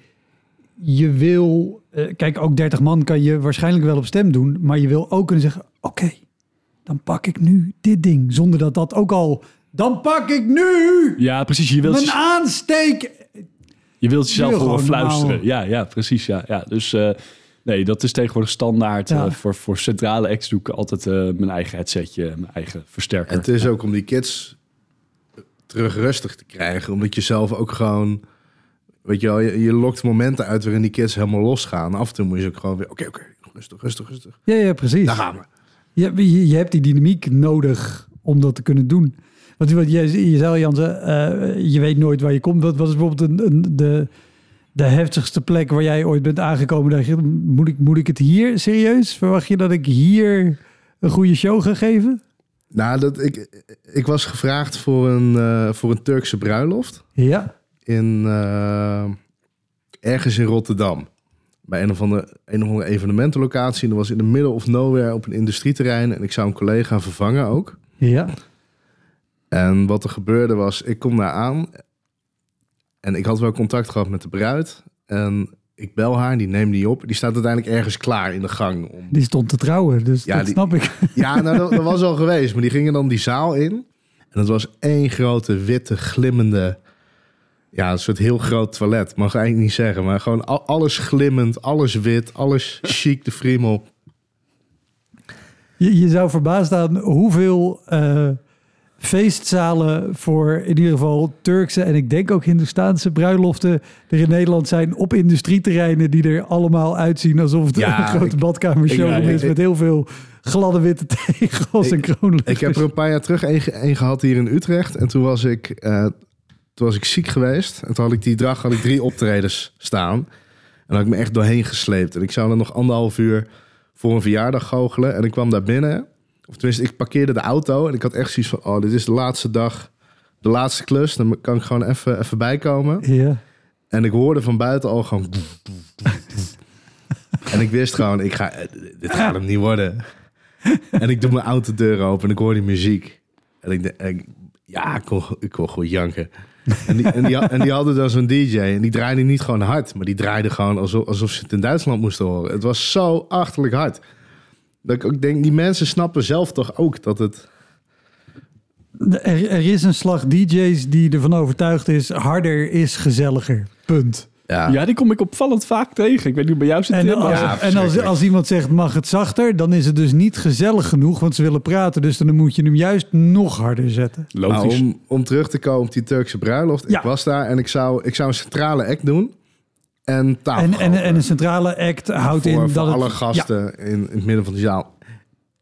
Je wil... eh, kijk, ook 30 man kan je waarschijnlijk wel op stem doen. Maar je wil ook kunnen zeggen... Oké, dan pak ik nu dit ding. Zonder dat dat ook al... Dan pak ik nu Ja, precies. Je wilt, mijn aansteek. je wilt jezelf horen gewoon fluisteren. normaal. Ja, ja, precies. Ja, ja. Dus nee, dat is tegenwoordig standaard. Ja. Eh, voor, voor centrale acts doe ik altijd eh, mijn eigen headsetje, mijn eigen versterker. En het is ook om die kids terug rustig te krijgen. Omdat je zelf ook gewoon... Weet je wel, je, je lokt momenten uit waarin die kids helemaal losgaan. Af en toe moet je ook gewoon weer... Oké, oké, rustig, rustig, rustig. Ja, ja, precies. Daar gaan we. Je, je, je hebt die dynamiek nodig om dat te kunnen doen. Want je, je zei, Jansen, eh, je weet nooit waar je komt. Wat was bijvoorbeeld een, een, de, de heftigste plek waar jij ooit bent aangekomen? Dacht je, moet ik, moet ik het hier serieus? Verwacht je dat ik hier een goede show ga geven? Nou, dat, ik, ik was gevraagd voor een, eh, voor een Turkse bruiloft. Ja. in eh, ergens in Rotterdam. Bij een of andere, een of andere evenementenlocatie. En dat was in de middle of nowhere op een industrieterrein. En ik zou een collega vervangen ook. Ja. En wat er gebeurde was, ik kom daar aan. En ik had wel contact gehad met de bruid. En ik bel haar, die neemt die op. Die staat uiteindelijk ergens klaar in de gang. Om... Die stond te trouwen, dus Ja, dat die- snap ik. Ja, nou, dat, dat was al geweest. Maar die gingen dan die zaal in. En dat was één grote, witte, glimmende... Ja, een soort heel groot toilet. Mag ik eigenlijk niet zeggen. Maar gewoon al- alles glimmend, alles wit, alles chic, de friemel. Je, je zou verbaasd staan hoeveel eh, feestzalen voor in ieder geval Turkse en ik denk ook Hindoestaanse bruiloften er in Nederland zijn op industrieterreinen die er allemaal uitzien alsof het Ja, een grote ik- badkamershow ik- is ik- met heel veel gladde witte tegels en kroonluchters. Ik heb er een paar jaar terug één gehad hier in Utrecht. En toen was ik, eh, toen was ik ziek geweest. En toen had ik die dag had ik drie optredens staan. En dan had ik me echt doorheen gesleept. En ik zou dan nog anderhalf uur voor een verjaardag goochelen. En ik kwam daar binnen. Of tenminste, ik parkeerde de auto. En ik had echt zoiets van, oh, dit is de laatste dag. De laatste klus. Dan kan ik gewoon even, even bijkomen. Ja. En ik hoorde van buiten al gewoon... en ik wist gewoon, ik ga, dit gaat hem niet worden. En ik doe mijn autodeur open en ik hoor die muziek. En ik denk, en ja, ik kon, ik kon gewoon janken. En die, en, die, en die hadden dan zo'n DJ en die draaide niet gewoon hard, maar die draaide gewoon alsof, alsof ze het in Duitsland moesten horen. Het was zo achterlijk hard. Dat ik ook denk, die mensen snappen zelf toch ook dat het... Er, er is een slag DJ's die ervan overtuigd is harder is gezelliger. Punt. Ja, Ja, die kom ik opvallend vaak tegen. Ik weet niet hoe bij jou zit, En, als, Ja, en als, als iemand zegt mag het zachter, dan is het dus niet gezellig genoeg, want ze willen praten. Dus dan moet je hem juist nog harder zetten. Maar Logisch. om, om terug te komen op die Turkse bruiloft. Ja. Ik was daar en ik zou, ik zou een centrale act doen. En tafel En, en, en een centrale act houdt voor, in voor dat het... alle gasten in, in het midden van die zaal.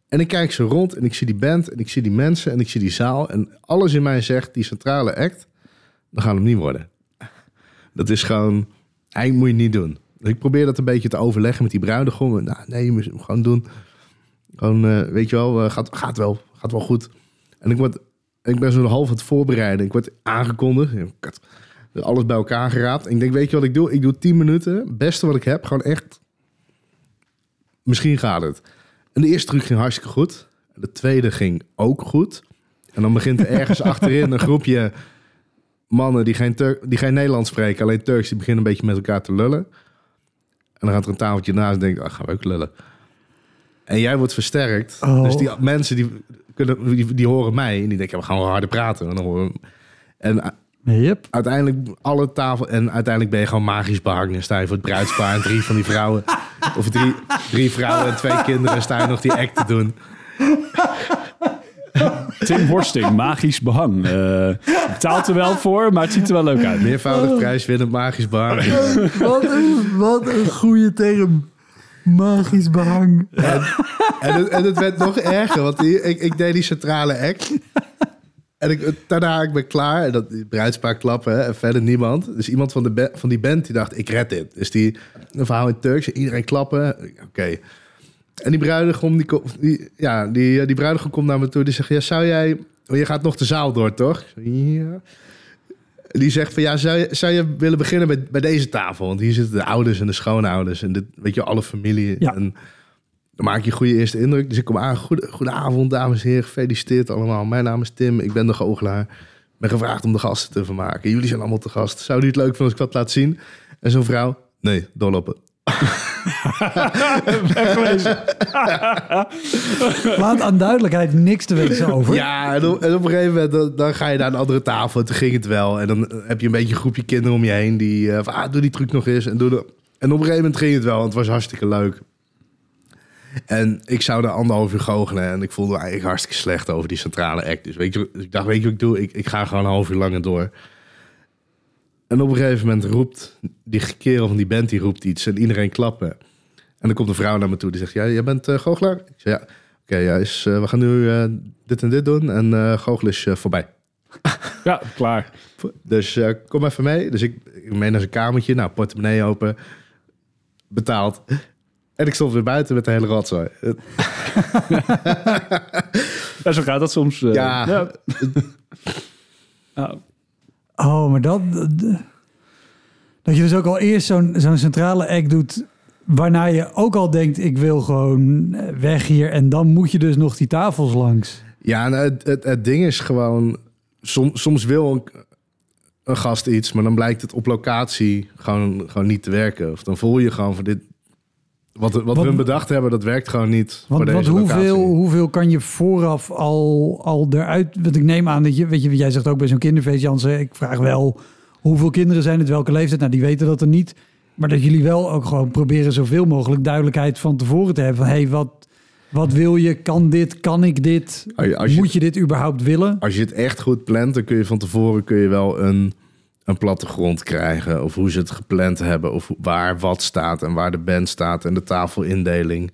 En ik kijk zo rond en ik zie die band en ik zie die mensen en ik zie die zaal. En alles in mij zegt, die centrale act, dan gaan hem niet worden. Dat is gewoon, eigenlijk moet je niet doen. Dus ik probeer dat een beetje te overleggen met die bruidegom. Nou, nee, je moet het gewoon doen. Gewoon, eh, weet je wel, eh, gaat, gaat wel, gaat wel goed. En ik, word, ik ben zo half het voorbereiden. Ik word aangekondigd. Alles bij elkaar geraapt. En ik denk, weet je wat ik doe? Ik doe 10 minuten. Het beste wat ik heb. Gewoon echt. Misschien gaat het. En de eerste truc ging hartstikke goed. De tweede ging ook goed. En dan begint er ergens achterin een groepje mannen die geen, die geen Nederlands spreken, alleen Turks, die beginnen een beetje met elkaar te lullen. En dan gaat er een tafeltje naast en denkt, ah, gaan we ook lullen. En jij wordt versterkt. Oh. Dus die mensen die, kunnen, die, die horen mij en die denken, we gaan wel harder praten. En, dan horen we- en Yep. uiteindelijk alle tafel en uiteindelijk ben je gewoon magisch behangen. En sta je voor het bruidspaar en drie van die vrouwen. Of drie, drie vrouwen en twee kinderen. En sta je nog die act te doen. Tim Horsting, magisch behang. Eh betaalt er wel voor, maar het ziet er wel leuk uit. Meervoudig prijswinnend magisch behang. Wat een, wat een goede term. Magisch behang. En het, en het werd nog erger, want die- ik, ik deed die centrale act. En ik, daarna ik ben klaar. En dat die bruidspaar klappen en verder niemand. Dus iemand van, de van die band die dacht, ik red dit. Dus die een verhaal in Turks en iedereen klappen. Oké. En die bruidegom, die, ja, die, eh, die bruidegom komt naar me toe. Die zegt, ja, zou jij... oh, je gaat nog de zaal door, toch? Ja. Die zegt van, ja, zou je, zou je willen beginnen bij, bij deze tafel? Want hier zitten de ouders en de schoonouders. En dit, weet je, alle familie. Ja. En dan maak je een goede eerste indruk. Dus ik kom aan. Goede, goedenavond, dames en heren. Gefeliciteerd allemaal. Mijn naam is Tim. Ik ben de goochelaar. Ik ben gevraagd om de gasten te vermaken. Jullie zijn allemaal te gast. Zou u het leuk vinden als ik wat laat zien? En zo'n vrouw? Nee, doorlopen. Laat aan duidelijkheid niks te weten over. Ja, en op, en op een gegeven moment dan, dan ga je naar een andere tafel. En toen ging het wel. En dan heb je een beetje een groepje kinderen om je heen die... eh, van, ah, doe die truc nog eens. En, doe de... en op een gegeven moment ging het wel. Want het was hartstikke leuk. En ik zou daar anderhalf uur goochelen. En ik voelde me eigenlijk hartstikke slecht over die centrale act. Dus, weet je, dus ik dacht, weet je wat ik doe? Ik, ik ga gewoon een half uur langer door. En op een gegeven moment roept die kerel van die band, die roept iets. En iedereen klappen. En dan komt een vrouw naar me toe. Die zegt, ja, jij bent eh goochelaar? Ik zeg, ja. Oké, ja, is, eh, we gaan nu eh, dit en dit doen. En eh goochelen is voorbij. Ja, klaar. Dus kom even mee. Dus ik, ik mee naar zijn kamertje. Nou, portemonnee open. Betaald. En ik stond weer buiten met de hele rotzooi. Ja, zo gaat dat soms. eh. Ja. ja. Ja. Oh, maar dat... Dat je dus ook al eerst zo'n zo'n centrale act doet... waarna je ook al denkt, ik wil gewoon eh, weg hier... en dan moet je dus nog die tafels langs. Ja, nou, het, het, het ding is gewoon... Som, soms wil een, een gast iets, maar dan blijkt het op locatie gewoon, gewoon niet te werken. Of dan voel je gewoon van dit... Wat, wat, Wat- hun bedacht hebben, dat werkt gewoon niet Want, voor want deze locatie. hoeveel, hoeveel kan je vooraf al, al eruit... Want ik neem aan dat je... Weet je, jij zegt ook bij zo'n kinderfeest, Jansen... Ik vraag wel, hoeveel kinderen zijn het? Welke leeftijd? Nou, die weten dat er niet. Maar dat jullie wel ook gewoon proberen zoveel mogelijk duidelijkheid van tevoren te hebben. Van, hey, wat, wat wil je? Kan dit? Kan ik dit? Als je- als je- Moet je dit überhaupt willen? Als je het echt goed plant, dan kun je van tevoren kun je wel een, een plattegrond krijgen. Of hoe ze het gepland hebben. Of waar wat staat en waar de band staat en de tafelindeling.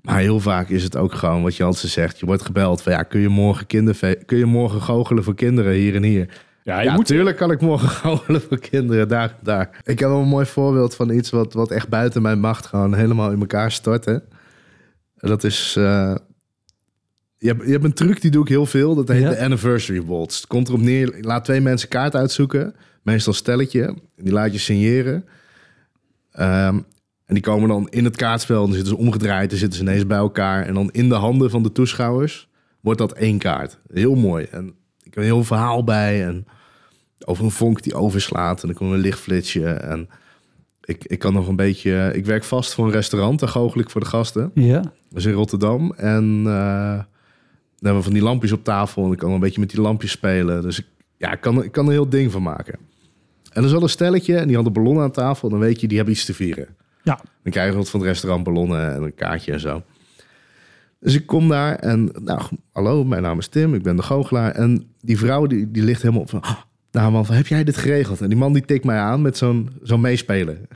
Maar heel vaak is het ook gewoon wat Jansen zegt. Je wordt gebeld van ja, kun je morgen, kinderfe- kun je morgen goochelen voor kinderen hier en hier? Ja, je Ja, moet tuurlijk kan ik morgen goochelen voor kinderen daar en daar. Ik heb wel een mooi voorbeeld van iets wat, wat echt buiten mijn macht gewoon helemaal in elkaar stortte. En dat is... eh, je, hebt, je hebt een truc, die doe ik heel veel. Dat heet Ja. de anniversary waltz. Het komt erop neer, laat twee mensen kaart uitzoeken. Meestal stelletje. Die laat je signeren. Ehm, en die komen dan in het kaartspel. Dan zitten ze omgedraaid. Dan zitten ze ineens bij elkaar. En dan in de handen van de toeschouwers wordt dat één kaart. Heel mooi. En ik heb een heel verhaal bij. En over een vonk die overslaat. En dan komt een lichtflitsje. En ik, ik kan nog een beetje... Ik werk vast voor een restaurant. Daar goochel ik voor de gasten. Ja. Dat is in Rotterdam. En eh, hebben we van die lampjes op tafel. En ik kan een beetje met die lampjes spelen. Dus ik, ja, ik, kan, ik kan er een heel ding van maken. En er is al een stelletje. En die hadden ballonnen aan tafel. Dan weet je, die hebben iets te vieren. Ja. Dan krijgen we wat van het restaurant ballonnen en een kaartje en zo. Dus ik kom daar en, nou, hallo, mijn naam is Tim, ik ben de goochelaar. En die vrouw, die, die ligt helemaal op van, "Ah, nou man, heb jij dit geregeld? En die man die tikt mij aan met zo'n zo'n meespelen.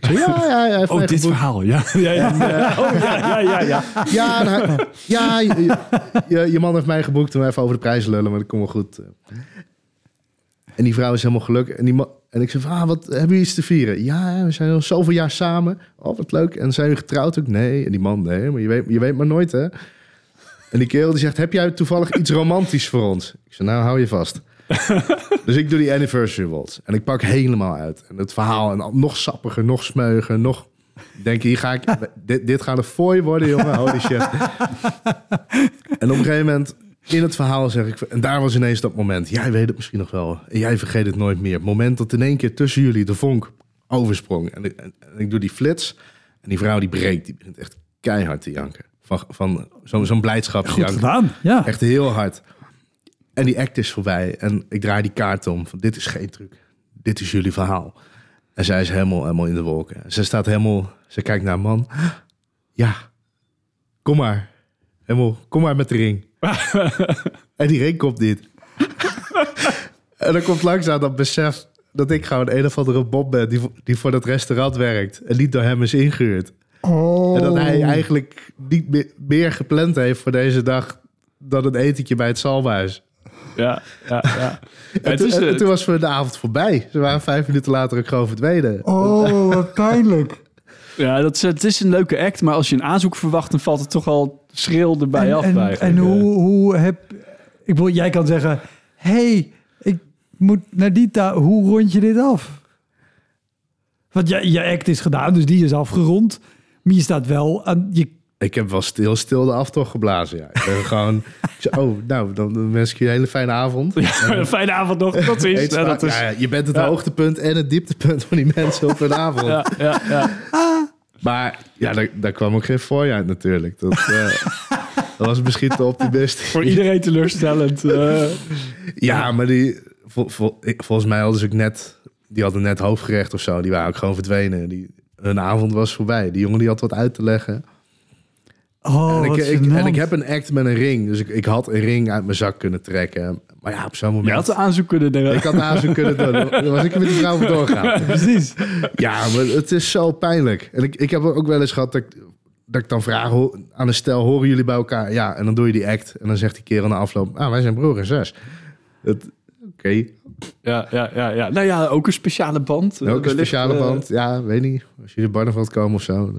Zeg, ja, ja, ja. Oh, dit geboekt." verhaal. Ja, ja, ja. Oh, ja, ja, ja, ja. Ja, nou, ja je, je- je, je man heeft mij geboekt om even over de prijs lullen, maar dat komt wel goed. En die vrouw is helemaal gelukkig. En, die man, en ik zeg, van, ah, wat hebben jullie iets te vieren? Ja, we zijn al zoveel jaar samen. Oh, wat leuk. En zijn jullie getrouwd ook? Nee. En die man, nee, maar je weet, je weet maar nooit, hè? En die kerel die zegt, heb jij toevallig iets romantisch voor ons? Ik zeg, nou, hou je vast. dus ik doe die anniversary waltz. En ik pak helemaal uit. En het verhaal, en nog sappiger, nog smeuiger, nog... Denk, hier ga ik... Dit, dit gaat een fooi worden, jongen. Holy shit. en op een gegeven moment, in het verhaal zeg ik... En daar was ineens dat moment. Jij weet het misschien nog wel. En jij vergeet het nooit meer. Het moment dat in één keer tussen jullie de vonk oversprong. En ik, en, en ik doe die flits. En die vrouw die breekt. Die begint echt keihard te janken. Van, van zo'n zo'n blijdschapsjank. Goed gedaan. Ja. Echt heel hard. En die act is voorbij. En ik draai die kaart om. Van, dit is geen truc. Dit is jullie verhaal. En zij is helemaal, helemaal in de wolken. Ze staat helemaal... Ze kijkt naar een man. Ja, kom maar. Helemaal, kom maar met de ring. en die ring komt niet. en dan komt langzaam dat besef... dat ik gewoon een of andere bob ben... die, voor- die voor dat restaurant werkt. En niet door hem is ingehuurd. Oh. En dat hij eigenlijk niet meer, meer gepland heeft voor deze dag... dan een etentje bij het Salmhuis. Ja, ja, ja. En, Het toen, en eh, toen was voor de avond voorbij. Ze waren vijf minuten later ook gewoon verdwenen. Oh, wat pijnlijk. Ja, dat is, het is een leuke act, maar als je een aanzoek verwacht, dan valt het toch al schril erbij en, af. en, eigenlijk. en hoe, hoe heb... Ik bedoel, jij kan zeggen... hey, ik moet naar die taal. Hoe rond je dit af? Want je, je act is gedaan, dus die is afgerond. Maar je staat wel aan... Je, Ik heb wel stil, stil de aftocht geblazen. Ja. Ik ben gewoon. ik zei, oh, nou, dan, wens ik je een hele fijne avond. Ja, een fijne avond nog. Is, Eet ja, dat is Ja, je bent het hoogtepunt en het dieptepunt van die mensen op hun avond. ja, ja, ja. Maar ja, daar, daar kwam ook geen fooi uit natuurlijk. Dat, eh, dat was misschien te optimistisch. Voor iedereen teleurstellend. eh. Ja, maar die, vol- vol- ik- volgens mij hadden ze ook net, die hadden net hoofdgerecht of zo. Die waren ook gewoon verdwenen. Die, hun avond was voorbij. Die jongen die had wat uit te leggen. Oh, en, ik, wat ik- gênant. en ik heb een act met een ring. Dus ik, ik had een ring uit mijn zak kunnen trekken. Maar ja, op zo'n Je moment... had de aanzoek kunnen doen. ik had de aanzoek kunnen doen. Dan was ik er met die vrouw voor doorgaan. Precies. Ja, maar het is zo pijnlijk. En ik, ik heb ook wel eens gehad dat ik, dat ik dan vraag aan een stel... horen jullie bij elkaar? Ja, en dan doe je die act. En dan zegt die kerel na afloop... ah, wij zijn broer en zus. Dat- Oké, Ja, ja, ja, ja. Nou ja, ook een speciale band. ook een speciale eh, band. Ja, weet niet. Als jullie Barneveld komen of zo.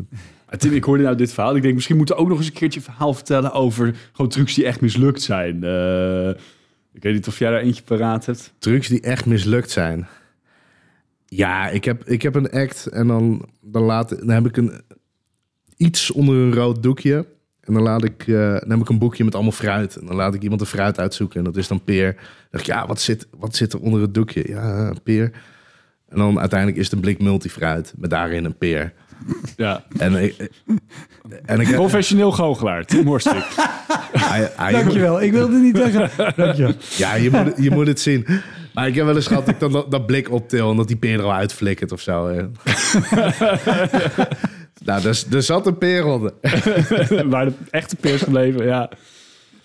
Tim, ik hoorde nou dit verhaal. Ik denk, misschien moeten we ook nog eens een keertje verhaal vertellen over gewoon trucs die echt mislukt zijn. Eh, ik weet niet of jij daar eentje paraat hebt. Trucs die echt mislukt zijn. Ja, ik heb, ik heb een act en dan, dan, laat, dan heb ik een, iets onder een rood doekje. En dan, laat ik, eh, dan heb ik een boekje met allemaal fruit. En dan laat ik iemand een fruit uitzoeken. En dat is dan peer. Dan dacht ik, ja, wat zit, wat zit er onder het doekje? Ja, peer. En dan uiteindelijk is het een blik multifruit. Met daarin een peer. Ja. En ik, en ik Professioneel goochelaar, Tim hij- Dankjewel. Ik wilde niet zeggen. Dankjewel. Ja, je moet, je moet het zien. Maar ik heb wel eens gehad dat ik dan dat, dat blik optil en dat die peer er al uitflikkert of zo. hè. nou, er zat een peer onder. Waar de echte peers gebleven, ja.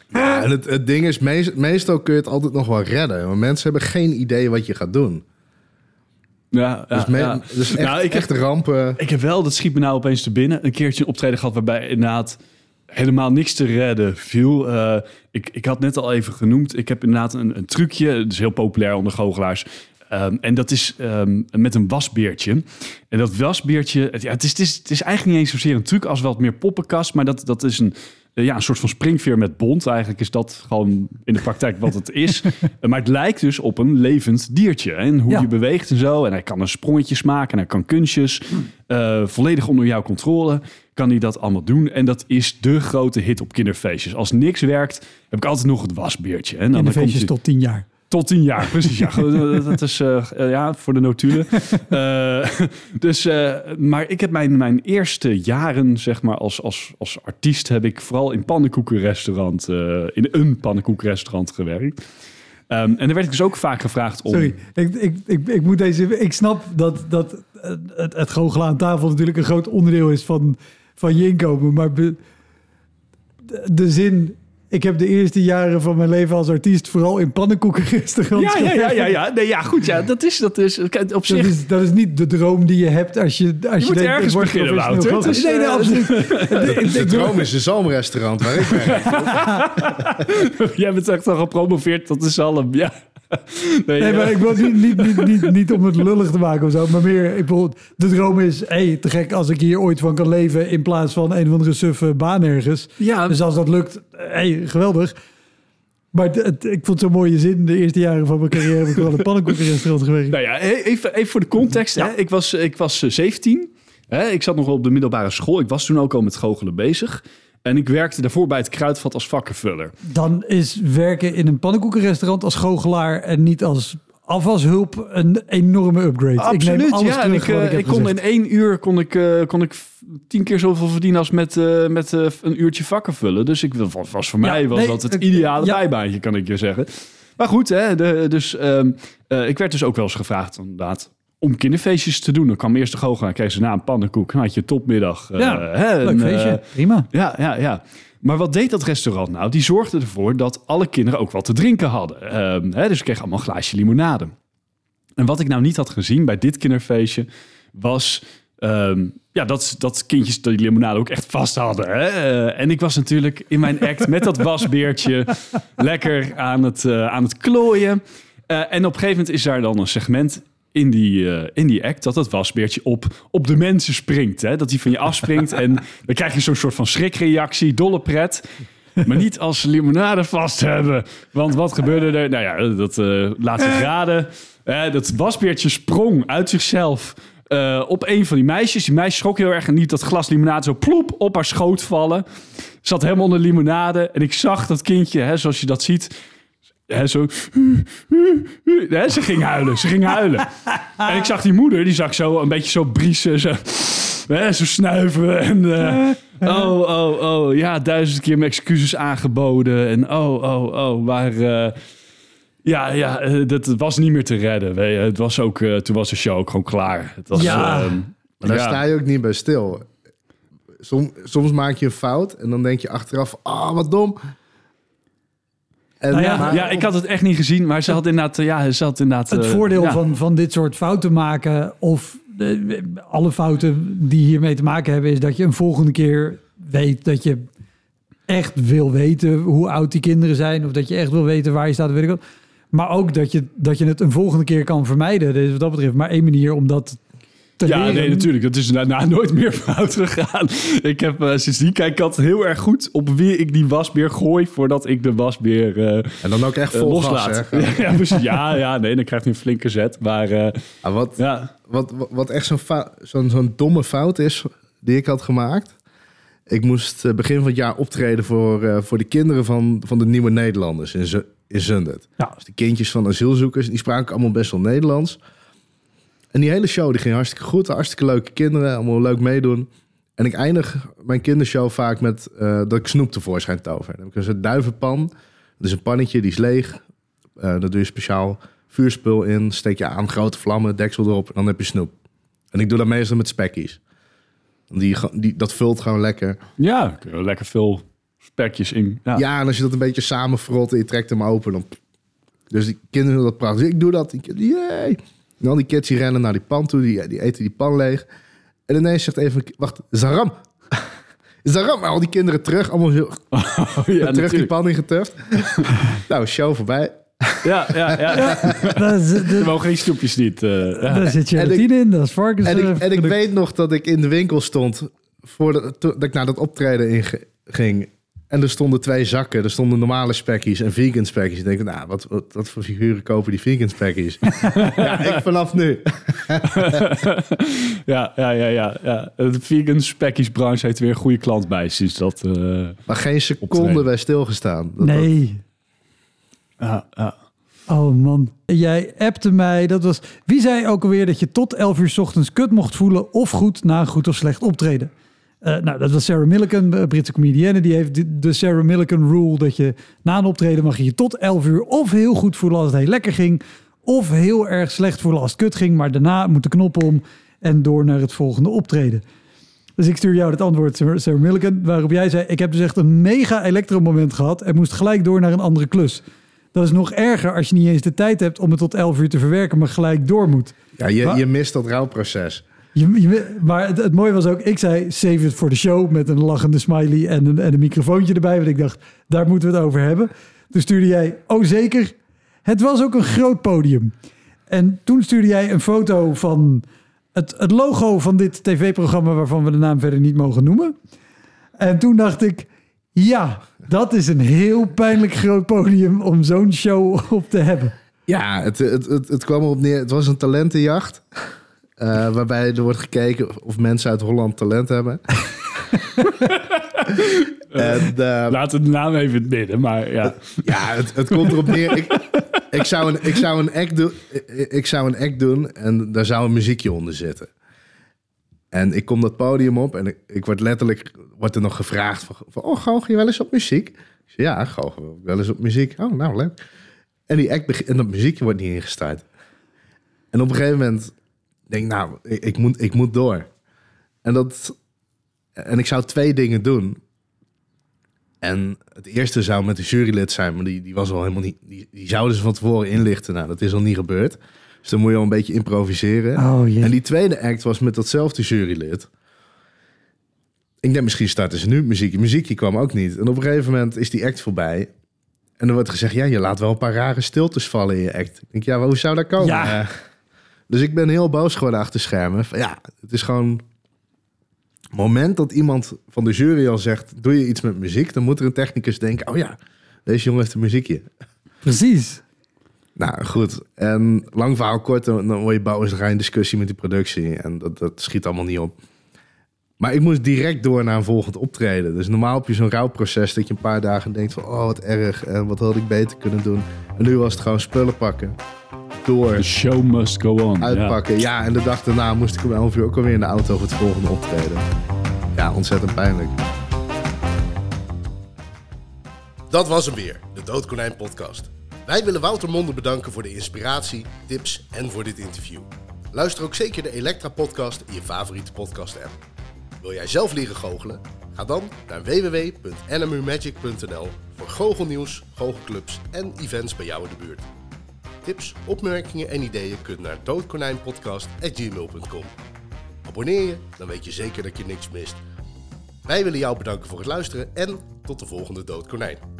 Ja, en het, het ding is, meest- meestal kun je het altijd nog wel redden. Maar mensen hebben geen idee wat je gaat doen. Ja, ja, Dus, me- ja. dus echt, Nou, ik echt rampen. Ik heb wel, dat schiet me nou opeens te binnen, een keertje een optreden gehad waarbij inderdaad helemaal niks te redden viel. Eh, ik, ik had net al even genoemd, ik heb inderdaad een, een trucje, dat is heel populair onder goochelaars. Ehm, en dat is ehm, met een wasbeertje. En dat wasbeertje, het, ja, het, is, het, is, het is eigenlijk niet eens zozeer een truc als wat meer poppenkast, maar dat, dat is een, ja, een soort van springveer met bont. Eigenlijk is dat gewoon in de praktijk wat het is. Eh, maar het lijkt dus op een levend diertje. hè, En hoe Ja. je beweegt en zo. En hij kan een sprongetjes maken en hij kan kunstjes. Eh, volledig onder jouw controle kan hij dat allemaal doen. En dat is de grote hit op kinderfeestjes. Als niks werkt, heb ik altijd nog het wasbeertje. En dan, komt tot tien jaar. Tot tien jaar, precies. Ja, dat is eh, eh, ja, voor de notulen. Eh, dus, maar ik heb mijn, mijn eerste jaren, zeg maar, als, als, als artiest... heb ik vooral in pannenkoekenrestaurant, in een pannenkoekenrestaurant gewerkt. Ehm, en daar werd ik dus ook vaak gevraagd om... Sorry, ik, ik, ik, ik moet deze. Ik snap dat, dat het, het goochelen aan tafel natuurlijk een groot onderdeel is van, van je inkomen. Maar be- de, de zin. Ik heb de eerste jaren van mijn leven als artiest vooral in pannenkoekenrestaurants Ja, ja, ja, ja, ja. Nee, ja, goed, ja. Dat is, dat is op Dat zich... is, dat is niet de droom die je hebt als je. Als je, moet denkt, ergens beginnen, Wouter. Het is, nee, nee, absoluut. De ik- droom is een zalmrestaurant waar ik werk. Jij bent echt al gepromoveerd tot de zalm, ja. Nee, Nee, eh, maar ik wil niet, niet, niet, niet, niet om het lullig te maken of zo. Maar meer, ik bedoel, de droom is... hey, te gek als ik hier ooit van kan leven... in plaats van een of andere suffe baan ergens. ja, Dus als dat lukt, hey, geweldig. Maar het, het- ik vond het zo mooie zin. De eerste jaren van mijn carrière heb ik wel een pannenkoekenrestaurant gewerkt. Nou ja, e- even, even voor de context. Hè. Ik, was, ik was eh, 17. Hè. Ik zat nog wel op de middelbare school. Ik was toen ook al met goochelen bezig. En ik werkte daarvoor bij het Kruidvat als vakkenvuller. Dan is werken in een pannenkoekenrestaurant als goochelaar... en niet als afwashulp een enorme upgrade. ik neem Absoluut, alles ja. En ik, eh, ik ik kon in één uur kon ik, eh, kon ik tien keer zoveel verdienen als met, eh, met een uurtje vakkenvullen. Dus ik, was, voor Ja, mij was nee, dat het ik- ideale ja. bijbaantje, kan ik je zeggen. Maar goed, hè, de, dus, ehm, eh, ik werd dus ook wel eens gevraagd inderdaad, om kinderfeestjes te doen. Dan kwam eerst de goochelaar, kreeg ze na een pannenkoek. Dan had je topmiddag. eh, Ja, hè, Leuk en, feestje, eh, prima. ja, ja, ja. Maar wat deed dat restaurant nou? Die zorgde ervoor dat alle kinderen ook wat te drinken hadden. Ehm, hè, dus ik kreeg allemaal een glaasje limonade. En wat ik nou niet had gezien bij dit kinderfeestje... was ehm, ja, dat, dat kindjes die limonade ook echt vast hadden. Hè? Eh, en ik was natuurlijk in mijn act met dat wasbeertje... lekker aan het, aan het klooien. En op een gegeven moment is daar dan een segment... in die, eh, in die act dat het wasbeertje op, op de mensen springt. Hè? Dat hij van je afspringt en dan krijg je zo'n soort van schrikreactie, dolle pret. Maar niet als ze limonade vast hebben. Want wat gebeurde er? Nou ja, dat eh laatste graden. Eh, dat wasbeertje sprong uit zichzelf op een van die meisjes. Die meisje schrok heel erg en liet dat glas limonade zo ploep op haar schoot vallen. Zat helemaal onder limonade. En ik zag dat kindje, hè, zoals je dat ziet... Hè, zo... Hè, ze ging huilen, ze ging huilen. En ik zag die moeder, die zag zo een beetje zo briesen, zo, hè, zo snuiven. En, eh, oh, oh, oh, ja, duizend keer mijn excuses aangeboden. En oh, oh, oh, maar... eh, ja, ja, eh, dat was niet meer te redden. weet je. Het was ook, eh, toen was de show ook gewoon klaar. Het was, Ja. ehm, Maar daar ja. sta je ook niet bij stil. Som, soms maak je een fout en dan denk je achteraf, ah, wat dom. En, Nou ja, maar- Ja, ik had het echt niet gezien, maar ze had inderdaad, eh, ja, ze had inderdaad. Het eh, voordeel ja. van, van dit soort fouten maken, of de, alle fouten die hiermee te maken hebben, is dat je een volgende keer weet dat je echt wil weten hoe oud die kinderen zijn, of dat je echt wil weten waar je staat, weet ik wat. Maar ook dat je, dat je het een volgende keer kan vermijden. Er is wat dat betreft maar één manier om dat te Ja, leren. nee, natuurlijk. Dat is daarna nooit meer fout gegaan. Ik heb eh, sindsdien kijk ik altijd heel erg goed op wie ik die wasbeer gooi voordat ik de wasbeer eh, en dan ook echt eh, vol loslaat. hè. ja, ja, precies. ja, ja, nee, dan krijgt hij een flinke zet. Maar eh, Ah, wat, ja, wat, wat, wat echt zo'n zo'n zo'n domme fout is die ik had gemaakt. Ik moest begin van het jaar optreden voor, eh, voor de kinderen van, van de nieuwe Nederlanders in, Z- in Zundert. Ja. Dus de kindjes van asielzoekers, die spraken allemaal best wel Nederlands. En die hele show die ging hartstikke goed. Hartstikke leuke kinderen, allemaal leuk meedoen. En ik eindig mijn kindershow vaak met eh, dat ik snoep tevoorschijn tover. Dan heb ik een soort duivenpan. Dat is een pannetje, die is leeg. Eh daar doe je speciaal vuurspul in. Steek je aan, grote vlammen, deksel erop. En dan heb je snoep. En ik doe dat meestal met spekkies. Die, die, dat vult gewoon lekker. ja, lekker veel spekjes in. Ja. Ja, en als je dat een beetje samenfrot en je trekt hem open, dan... Dus die kinderen doen dat prachtig. Ik doe dat. Yay! En al die kids die rennen naar die pan toe, die, die eten die pan leeg. En ineens zegt even, wacht, Zaram! Zaram! Maar al die kinderen terug, allemaal zo, Oh, ja, terug die pan ingetuft. nou, show voorbij. Ja, ja, ja. Dat- mogen geen snoepjes niet. eh, ja. Daar zit gelatine in, dat is varkens. En ik, en ik weet nog dat ik in de winkel stond, voordat dat ik naar dat optreden in ging. En er stonden twee zakken. Er stonden normale spekkies en vegan spekkies. Ik denk, nou, wat, wat, wat voor figuren kopen die vegan spekkies? ja, ik vanaf nu. ja, ja, ja, ja, ja. De vegan spekkies branche heeft weer een goede klant bij sinds dat. eh, Maar geen seconde bij stilgestaan. Dat- Nee. ja, ja. Oh man, jij appte mij. Dat was. Wie zei ook alweer dat je tot 11 uur 's ochtends kut mocht voelen of goed na een goed of slecht optreden? Eh, nou, dat was Sarah Millican, een Britse comedienne. Die heeft de- Sarah Millican rule dat je na een optreden mag je je tot 11 uur of heel goed voelen als het heel lekker ging, of heel erg slecht voelen als het kut ging, maar daarna moet de knop om en door naar het volgende optreden. Dus ik stuur jou het antwoord, Sarah Millican, waarop jij zei: Ik heb dus echt een mega elektromoment gehad en moest gelijk door naar een andere klus. Dat is nog erger als je niet eens de tijd hebt om het tot 11 uur te verwerken, maar gelijk door moet. Ja, je, je mist dat rouwproces. Je, je- maar het, mooie was ook, ik zei save it for the show met een lachende smiley en een, en een microfoontje erbij. Want ik dacht, daar moeten we het over hebben. Toen stuurde jij, oh zeker. Het was ook een groot podium. En toen stuurde jij een foto van het, het logo van dit tv-programma waarvan we de naam verder niet mogen noemen. En toen dacht ik, ja, dat is een heel pijnlijk groot podium om zo'n show op te hebben. Ja, het, het, het, het kwam erop neer. Het was een talentenjacht. Eh, waarbij er wordt gekeken of mensen uit Holland talent hebben. en, eh, we de naam even het midden, maar ja. ja, het, het komt erop neer. Ik, ik, zou een, ik, zou een act doen, ik, zou een act doen en daar zou een muziekje onder zitten. En ik kom dat podium op en ik, ik word letterlijk wordt er nog gevraagd van, van oh, goochel je wel eens op muziek? Ik ja, wel eens op muziek. Oh, nou, leuk. En, die act en dat muziekje wordt niet ingestart. En op een gegeven moment denk nou, ik, ik, moet, ik moet door. En, dat, en ik zou twee dingen doen. En het eerste zou met de jurylid zijn, maar die, die was al helemaal niet. Die, die zouden ze van tevoren inlichten. Nou, dat is al niet gebeurd. Dus dan moet je al een beetje improviseren. Oh jee. En die tweede act was met datzelfde jurylid. Ik denk, misschien starten ze nu muziekje. Muziekje kwam ook niet. En op een gegeven moment is die act voorbij. En dan wordt gezegd, ja, je laat wel een paar rare stiltes vallen in je act. Ik denk, ja, maar hoe zou dat komen? Ja. Dus ik ben heel boos geworden achter schermen. Van, ja, het is gewoon... Moment dat iemand van de jury al zegt... doe je iets met muziek... dan moet er een technicus denken... oh ja, deze jongen heeft een muziekje. Precies. Nou, goed. En lang verhaal kort, dan word je ga je in discussie met die productie. En dat, dat schiet allemaal niet op. Maar ik moest direct door naar een volgend optreden. Dus normaal heb je zo'n rouwproces dat je een paar dagen denkt van... oh, wat erg, en wat had ik beter kunnen doen. En nu was het gewoon spullen pakken. Door, The show must go on. Ja. uitpakken. Ja. en de dag daarna moest ik om 11 uur ook alweer in de auto voor het volgende optreden. Ja, ontzettend pijnlijk. Dat was hem weer, de Doodkonijn podcast. Wij willen Wouter Monde bedanken voor de inspiratie, tips en voor dit interview. Luister ook zeker de Elektra podcast in je favoriete podcast app. Wil jij zelf leren goochelen? Ga dan naar www.nmumagic.nl voor goochelnieuws, goochelclubs en events bij jou in de buurt. Tips, opmerkingen en ideeën kunnen naar doodkonijnpodcast.gmail.com Abonneer je, dan weet je zeker dat je niks mist. Wij willen jou bedanken voor het luisteren en tot de volgende Doodkonijn.